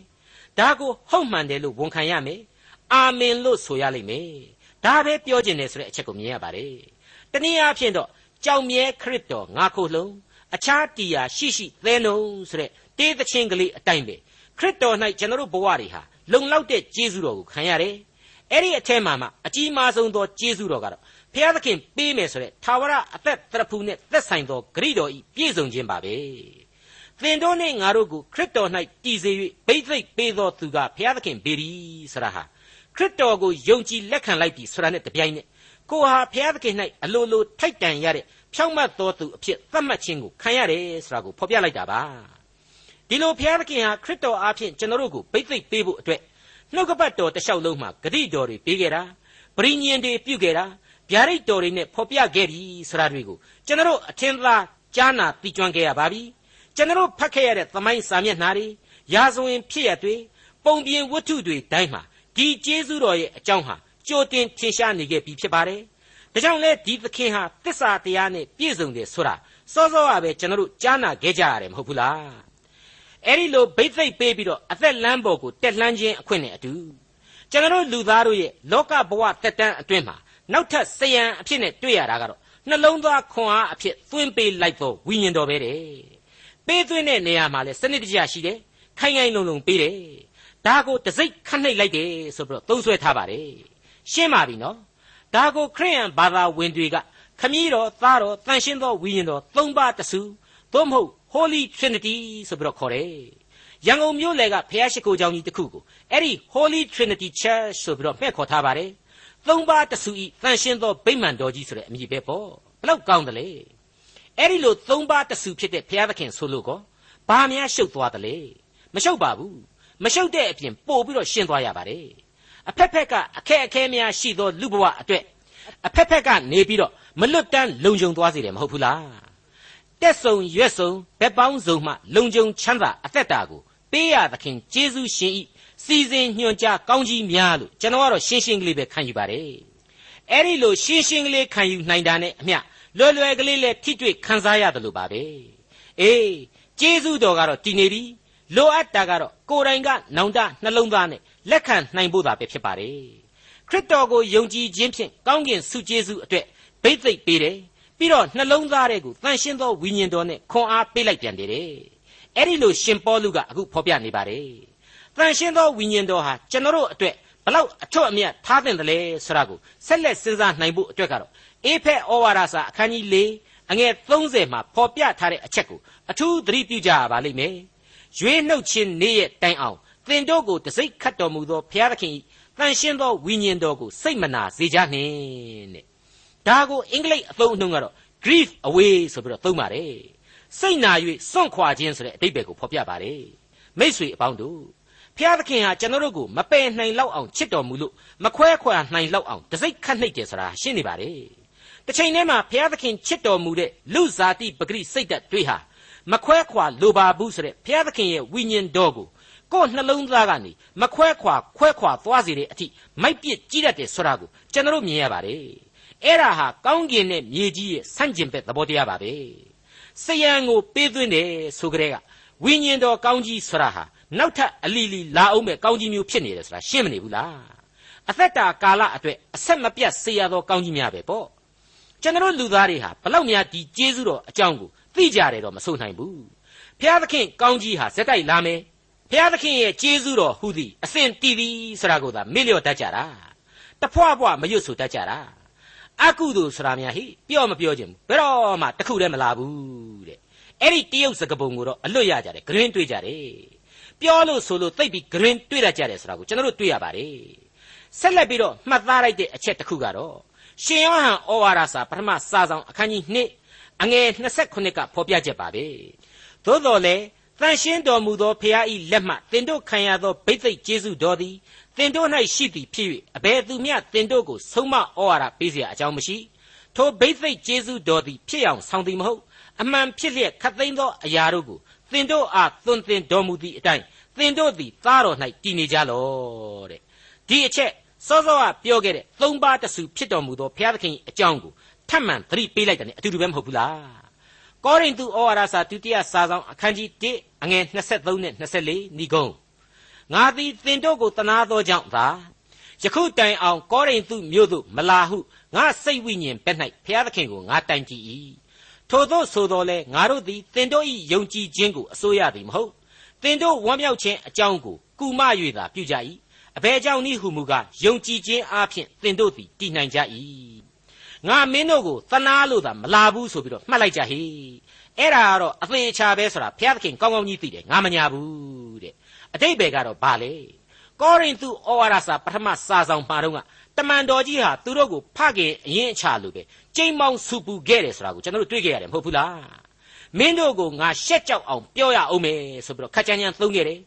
ဒါကိုဟုတ်မှန်တယ်လို့ဝန်ခံရမယ်အာမင်လို့ဆိုရလိမ့်မယ်ဒါပဲပြောခြင်းတယ်ဆိုတဲ့အချက်ကိုမြင်ရပါတယ်တနည်းအားဖြင့်တော့ကြောင်မြဲခရစ်တော်ငါခိုလုံ အခြားတရားရှိရှိသဲနှုံဆိုတဲ့တေးသချင်းကလေးအတိုင်းပဲခရစ်တော်၌ကျွန်တော်တို့ဘဝတွေဟာလုံလောက်တဲ့ကျေးဇူးတော်ကိုခံရတယ်အဲ့ဒီအထက်မှာမှအကြီးမားဆုံးသောကျေးဇူးတော်ကတော့ဘုရားသခင်ပေးမယ်ဆိုတဲ့သာဝရအသက်တရဖူနဲ့သက်ဆိုင်သောဂရိတော်ဤပြည့်စုံခြင်းပါပဲသင်တို့နှင့်ငါတို့ကိုခရစ်တော်၌တည်စေ၍ဘိသိက်ပေးသောသူကဘုရားသခင်ပေရီဆိုတာဟာခရစ်တော်ကိုယုံကြည်လက်ခံလိုက်ပြီဆိုတာနဲ့တပြိုင်နက်ကိုဟာဘုရားသခင်၌အလိုလိုထိုက်တန်ရတဲ့ ဖြောင့်မတ်သောသူအဖြစ်သတ်မှတ်ခြင်းကိုခံရတယ်ဆိုတာကိုဖော်ပြလိုက်တာပါဒီလိုဘုရားသခင်ဟာခရစ်တော်အားဖြင့်ကျွန်တော်တို့ကိုဘိသိက်ပေးဖို့အတွက်နှုတ်ကပတ်တော်တလျှောက်လုံးမှာဂတိတော်တွေပေးခဲ့တာပရိညင်တွေပြုခဲ့တာဗျာဒိတ်တော်တွေနဲ့ဖော်ပြခဲ့ပြီဆိုတာတွေကိုကျွန်တော်အထင်သာကြားနာသိကျွမ်းခဲ့ရပါပြီကျွန်တော်ဖတ်ခဲ့ရတဲ့သမိုင်းစာမျက်နှာတွေရာဇဝင်ဖြစ်ရတွေပုံပြင်ဝတ္ထုတွေတိုင်းမှာဒီကျေးဇူးတော်ရဲ့အကြောင်းဟာကြိုတင်ထင်ရှားနေခဲ့ပြီဖြစ်ပါတယ် ဒါကြောင့်လဲဒီသခင်ဟာတစ္ဆာတရားနဲ့ပြည့်စုံတယ်ဆိုတာစောစောကပဲကျွန်တော်တို့ကြားနာခဲ့ကြရတယ်မဟုတ်ဘူးလားအဲ့ဒီလိုဘိသိက်ပေးပြီးတော့အသက်လမ်းပေါ်ကိုတက်လှမ်းခြင်းအခွင့်နဲ့အတူကျွန်တော်တို့လူသားတို့ရဲ့လောကဘဝတက်တန်းအတွင်းမှာနောက်ထပ်စယံအဖြစ်နဲ့တွေ့ရတာကတော့နှလုံးသားခွန်အားအဖြစ်သွင်းပေးလိုက်သောဝိညာဉ်တော်ပဲတဲ့ပေးသွင်းတဲ့နေရာမှာလဲစနစ်တကျရှိတယ်ခိုင်ခိုင်လုံလုံပေးတယ်ဒါကိုတစိ့ခတ်နှိပ်လိုက်တယ်ဆိုပြီးတော့သုံးဆွဲထားပါတယ်ရှင်းပါပြီနော် ဒါကိုခရိယန်ဘာသာဝင်တွေကခမည်းတော်သားတော်တန်ရှင်းသောဝိညာဉ်တော်သုံးပါးတစုသို့မဟုတ် Holy Trinity ဆိုပြီးတော့ခေါ်တယ်ရန်ကုန်မြို့လယ်ကဖះရှိခိုးကျောင်းကြီးတစ်ခုကိုအဲ့ဒီ Holy Trinity Church ဆိုပြီးတော့မှဲ့ခေါ်ထားပါတယ်သုံးပါးတစုဤတန်ရှင်းသောဗိမာန်တော်ကြီးဆိုတဲ့အမည်ပဲပေါ့ဘလောက်ကောင်းတယ်လေအဲ့ဒီလိုသုံးပါးတစုဖြစ်တဲ့ဘုရားသခင်ဆိုလို့ကောဘာများရှုပ်သွားတယ်လေမရှုပ်ပါဘူးမရှုပ်တဲ့အပြင်ပို့ပြီးတော့ရှင်းသွားရပါတယ် အဖက်ဖက်ကအခက်အခဲများရှိသောလူဘဝအတွက်အဖက်ဖက်ကနေပြီးတော့မလွတ်တမ်းလုံခြုံသွားစေတယ်မဟုတ်ဘူးလားတက်ဆုံရွက်ဆုံဘက်ပေါင်းစုံမှလုံခြုံချမ်းသာအသက်တာကိုပေးရသခင်ကျေးဇူးရှင်ဤစီစဉ်ညွှန်ကြားကောင်းကြီးများလို့ကျွန်တော်ကတော့ရှင်းရှင်းကလေးပဲခံယူပါတယ်အဲ့ဒီလိုရှင်းရှင်းကလေးခံယူနိုင်တာနဲ့အမျှလွယ်လွယ်ကလေးလည်းထိတွေ့ခံစားရတယ်လို့ပါပဲအေးကျေးဇူးတော်ကတော့တည်နေပြီလိုအပ်တာကတော့ကိုယ်တိုင်ကနောင်တနှလုံးသားနဲ့ လက်ခံနိုင်ဖို့သာပဲဖြစ်ပါတယ်ခရစ်တော်ကိုယုံကြည်ခြင်းဖြင့်ကောင်းကင်ဆုကျေးဇူးအတွက်ဘိသိက်ပေးတယ်ပြီးတော့နှလုံးသားတွေကိုတန်ရှင်းသောဝိညာဉ်တော်နဲ့ခွန်အားပေးလိုက်ပြန်တယ်အဲ့ဒီလိုရှင်ပေါလုကအခုဖော်ပြနေပါတယ်တန်ရှင်းသောဝိညာဉ်တော်ဟာကျွန်တော်တို့အတွက်ဘလောက်အထွတ်အမြတ်ထားတဲ့တယ်လဲဆိုတာကိုဆက်လက်စဉ်းစားနိုင်ဖို့အတွက်ကတော့အေဖက်ဩဝါဒစာအခန်းကြီး၄အငယ်30မှာဖော်ပြထားတဲ့အချက်ကိုအထူးသတိပြုကြရပါလိမ့်မယ်ရွေးနှုတ်ခြင်းနေ့ရဲ့တိုင်အောင် သင်တို့ကိုတစိ့ခတ်တော်မူသောဘုရားသခင်၏တန်ရှင်းသောဝိညာဉ်တော်ကိုစိတ်မနာစေကြနှင့်တဲ့ဒါကိုအင်္ဂလိပ်အသုံးအနှုန်းကတော့ grief away ဆိုပြီးတော့သုံးပါတယ်စိတ်နာ၍စွန့်ခွာခြင်းဆိုတဲ့အဓိပ္ပာယ်ကိုဖော်ပြပါတယ်မိษွေအပေါင်းတို့ဖျားသခင်ဟာကျွန်တော်တို့ကိုမပယ်နိုင်လောက်အောင်ချစ်တော်မူလို့မခွဲခွာနိုင်လောက်အောင်တစိ့ခတ်နှိပ်တယ်ဆိုတာရှင်းနေပါတယ်တစ်ချိန်တည်းမှာဘုရားသခင်ချစ်တော်မူတဲ့လူဇာတိပဂရိစိတ်ဓာတ်တွေဟာမခွဲခွာလိုပါဘူးဆိုတဲ့ဘုရားသခင်ရဲ့ဝိညာဉ်တော်ကို ကိုယ်နှလုံးသားကနေမခွဲခွာခွဲခွာသွားစေတဲ့အထိမိုက်ပစ်ကြီးတတ်တယ်ဆိုတာကိုကျွန်တော်မြင်ရပါတယ်အဲ့ဒါဟာကောင်းကင်နဲ့မြေကြီးရဲ့ဆန့်ကျင်ဘက်သဘောတရားပါပဲစယံကိုပေးသွင်းတယ်ဆိုကြတဲ့ကဝိညာဉ်တော်ကောင်းကြီးဆိုတာဟာနောက်ထပ်အလီလီလာအောင်မဲ့ကောင်းကြီးမျိုးဖြစ်နေတယ်ဆိုတာရှင်းမနေဘူးလားအသက်တာကာလအတွက်အဆက်မပြတ်ဆေးရသောကောင်းကြီးများပဲပေါ့ကျွန်တော်လူသားတွေဟာဘလောက်များဒီကျေးဇူးတော်အကြောင်းကိုသိကြတယ်တော့မဆိုနိုင်ဘူးဖျားသခင်ကောင်းကြီးဟာဇက်တိုက်လာမယ် ဖျားသခင်ရဲ့ကျေးဇူးတော်ဟူသည်အစဉ်တည်သည်ဆိုတာကိုသာမေ့လျော့တတ်ကြတာတဖွာဖွာမရွတ်ဆိုတတ်ကြတာအကုသိုလ်ဆိုတာများဟိပြောမပြောခြင်းဘယ်တော့မှတခုတည်းမလာဘူးတဲ့အဲ့ဒီတရုတ်စကားပုံကိုတော့အလွတ်ရကြတယ်ဂရင်းတွေ့ကြတယ်ပြောလို့ဆိုလို့သိပ်ပြီးဂရင်းတွေ့ရကြတယ်ဆိုတာကိုကျွန်တော်တို့တွေ့ရပါတယ်ဆက်လက်ပြီးတော့မှတ်သားလိုက်တဲ့အချက်တစ်ခုကတော့ရှင်ယောဟန်ဩဝါဒစာပထမစာဆောင်အခန်းကြီး2အငယ်29ကဖော်ပြချက်ပါပဲသို့တော်လည်း တန်ရှင်းတော်မူသောဖျားဤလက်မှတင်တို့ခံရသောဘိသိက်ကျေးဇူးတော်သည်တင်တို့၌ရှိသည်ဖြစ်၍အဘယ်သူမျှတင်တို့ကိုဆုံးမဩဝါဒပေးเสียအကြောင်းမရှိထိုဘိသိက်ကျေးဇူးတော်သည်ဖြစ်အောင်ဆောင်သည်မဟုတ်အမှန်ဖြစ်လျက်ခတ်သိမ်းသောအရာတို့ကိုသင်တို့အားသွန်သင်တော်မူသည့်အတိုင်းသင်တို့သည်သားတော်၌တည်နေကြလောတဲ့ဒီအချက်စောစောကပြောခဲ့တဲ့သုံးပါးတဆူဖြစ်တော်မူသောဘုရားသခင်အကြောင်းကိုထပ်မံသတိပေးလိုက်တယ်အတူတူပဲမဟုတ်ဘူးလား ကောရိန္သုဩဝါဒစာဒုတိယစာဆောင်အခန်းကြီး1အငယ်23နဲ့24ဏိဂုံးငါသည်သင်တို့ကိုတနာသောကြောင့်သာယခုတိုင်အောင်ကောရိန္သုမြို့သို့မလာဟုငါစိတ်ဝိညာဉ်ဘက်၌ဘုရားသခင်ကိုငါတိုင်ကြည့်၏ထို့သောဆိုတော်လဲငါတို့သည်သင်တို့၏ယုံကြည်ခြင်းကိုအစိုးရသည်မဟုတ်သင်တို့ဝမ်းမြောက်ခြင်းအကြောင်းကိုကုမ၍သာပြုကြ၏အဘယ်ကြောင့်နည်းဟုမူကားယုံကြည်ခြင်းအပြင်သင်တို့သည်တည်နိုင်ကြ၏ ငါမင်းတို့ကိုသနာလို့သာမလာဘူးဆိုပြီးတော့မှတ်လိုက်ကြဟိအဲ့ဒါကတော့အသေးချာပဲဆိုတာဘုရားသခင်ကောင်းကောင်းကြီးသိတယ်ငါမညာဘူးတဲ့အတိတ်ဘယ်ကတော့ဘာလဲကောရိန္သုဩဝါဒစာပထမစာဆောင်မှာတော့ကတမန်တော်ကြီးဟာသူတို့ကိုဖခင်အရင်အချလို့ပဲကြိမ်မောင်ဆူပူခဲ့တယ်ဆိုတာကိုကျွန်တော်တို့တွေ့ခဲ့ရတယ်မဟုတ်ဘူးလားမင်းတို့ကိုငါရှက်ကြောက်အောင်ပြောရအောင်မယ်ဆိုပြီးတော့ခက်ချမ်းချမ်းသုံးခဲ့တယ်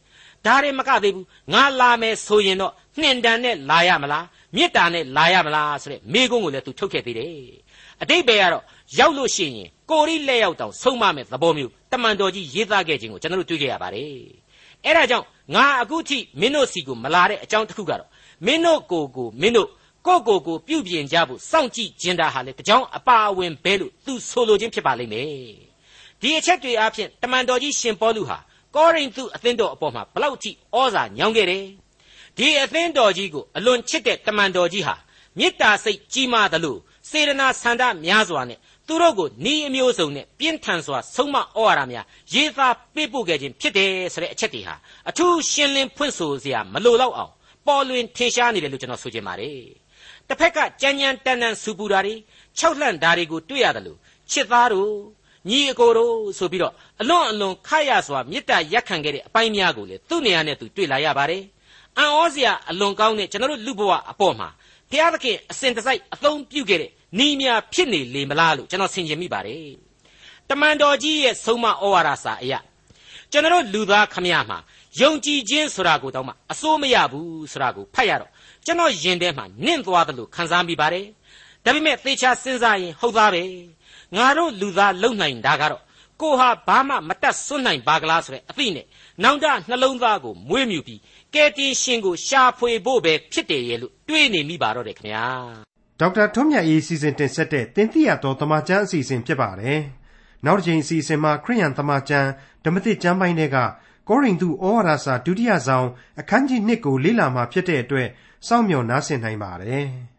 ဒါရင်မကသေးဘူးငါလာမယ်ဆိုရင်တော့နှင်တန်နဲ့လာရမလား မေတ္တာနဲ့လာရမလားဆိုတဲ့မိကုန်းကိုလည်းသူထုတ်ခဲ့သေးတယ်အတိတ်ပဲကတော့ရောက်လို့ရှိရင်ကိုရီလက်ရောက်တောင်ဆုံးမမဲ့သဘောမျိုးတမန်တော်ကြီးရေးသားခဲ့ခြင်းကိုကျွန်တော်တို့တွေ့ခဲ့ရပါတယ်အဲ့ဒါကြောင့်ငါအခုထိမင်းတို့စီကိုမလာတဲ့အကြောင်းတစ်ခုကတော့မင်းတို့ကိုကိုမင်းတို့ကိုကိုကိုပြုပြင်ကြဖို့စောင့်ကြည့်ခြင်းတာဟာလေတကြောင်အပါအဝင်ဘဲလို့သူဆိုလိုခြင်းဖြစ်ပါလိမ့်မယ်ဒီအချက်တွေအပြင်တမန်တော်ကြီးရှင်ပေါလုဟာကောရိန္သုအသင်းတော်အပေါ်မှာဘလောက်ထိဩဇာညောင်းခဲ့တယ် ဒီအသင်းတော်ကြီးကိုအလွန်ချစ်တဲ့တမန်တော်ကြီးဟာမေတ္တာစိတ်ကြီးမားသလိုစေတနာဆန္ဒများစွာနဲ့သူတို့ကိုဤအမျိုးစုံနဲ့ပြင်းထန်စွာဆုံးမဩဝါဒများရေးသားပေးပို့ခဲ့ခြင်းဖြစ်တယ်ဆိုတဲ့အချက်တွေဟာအထူးရှင်းလင်းဖွင့်ဆိုစရာမလိုတော့အောင်ပေါ်လွင်ထင်ရှားနေတယ်လို့ကျွန်တော်ဆိုချင်ပါတယ်တစ်ဖက်ကကြမ်းကြမ်းတန်တန်စူပူတာတွေခြောက်လှန့်တာတွေကိုတွေ့ရတယ်လို့ချစ်သားတို့ညီအကိုတို့ဆိုပြီးတော့အလွန်အလွန်ခရစွာမေတ္တာရက်ခံခဲ့တဲ့အပိုင်းများကိုလေသူ့နေရာနဲ့သူတွေ့လာရပါတယ် အံ့ဩစရာအလွန်ကောင်းတဲ့ကျွန်တော်တို့လူဘဝအပေါ်မှာဘုရားသခင်အစဉ်တစိုက်အသုံးပြုခဲ့တဲ့နီးများဖြစ်နေလေမလားလို့ကျွန်တော်ဆင်ခြင်မိပါတယ်တမန်တော်ကြီးရဲ့ဆုံးမဩဝါဒစာအရာကျွန်တော်လူသားခမရမှာယုံကြည်ခြင်းဆိုတာကိုတောင်းမှအစိုးမရဘူးဆိုတာကိုဖတ်ရတော့ကျွန်တော်ယင်ထဲမှာနင့်သွားတယ်လို့ခံစားမိပါတယ်ဒါပေမဲ့သေချာစဉ်းစားရင်ဟုတ်သားပဲငါတို့လူသားလုံနိုင်တာကတော့ကိုဟာဘာမှမတတ်စွန့်နိုင်ပါကလားဆိုတဲ့အသိနဲ့နောင်တနှလုံးသားကိုမွေးမြူပြီး ကယ်တင်ရှင်ကိုရှာဖွေဖို့ပဲဖြစ်တယ်ရဲ့လို့တွေးနေမိပါတော့တယ်ခင်ဗျာဒေါက်တာထွန်းမြတ်အေးစီစဉ်တင်ဆက်တဲ့တင်ပြတော်တမချန်းအစီအစဉ်ဖြစ်ပါတယ်နောက်တစ်ချိန်အစီအစဉ်မှာခရိယန်တမချန်းဓမ္မသစ်ကျမ်းပိုင်းတွေကကောရိန္သုဩဝါဒစာဒုတိယဆောင်အခန်းကြီး1ကိုလေ့လာမှာဖြစ်တဲ့အတွက်စောင့်မျှော်နားဆင်နိုင်ပါတယ်။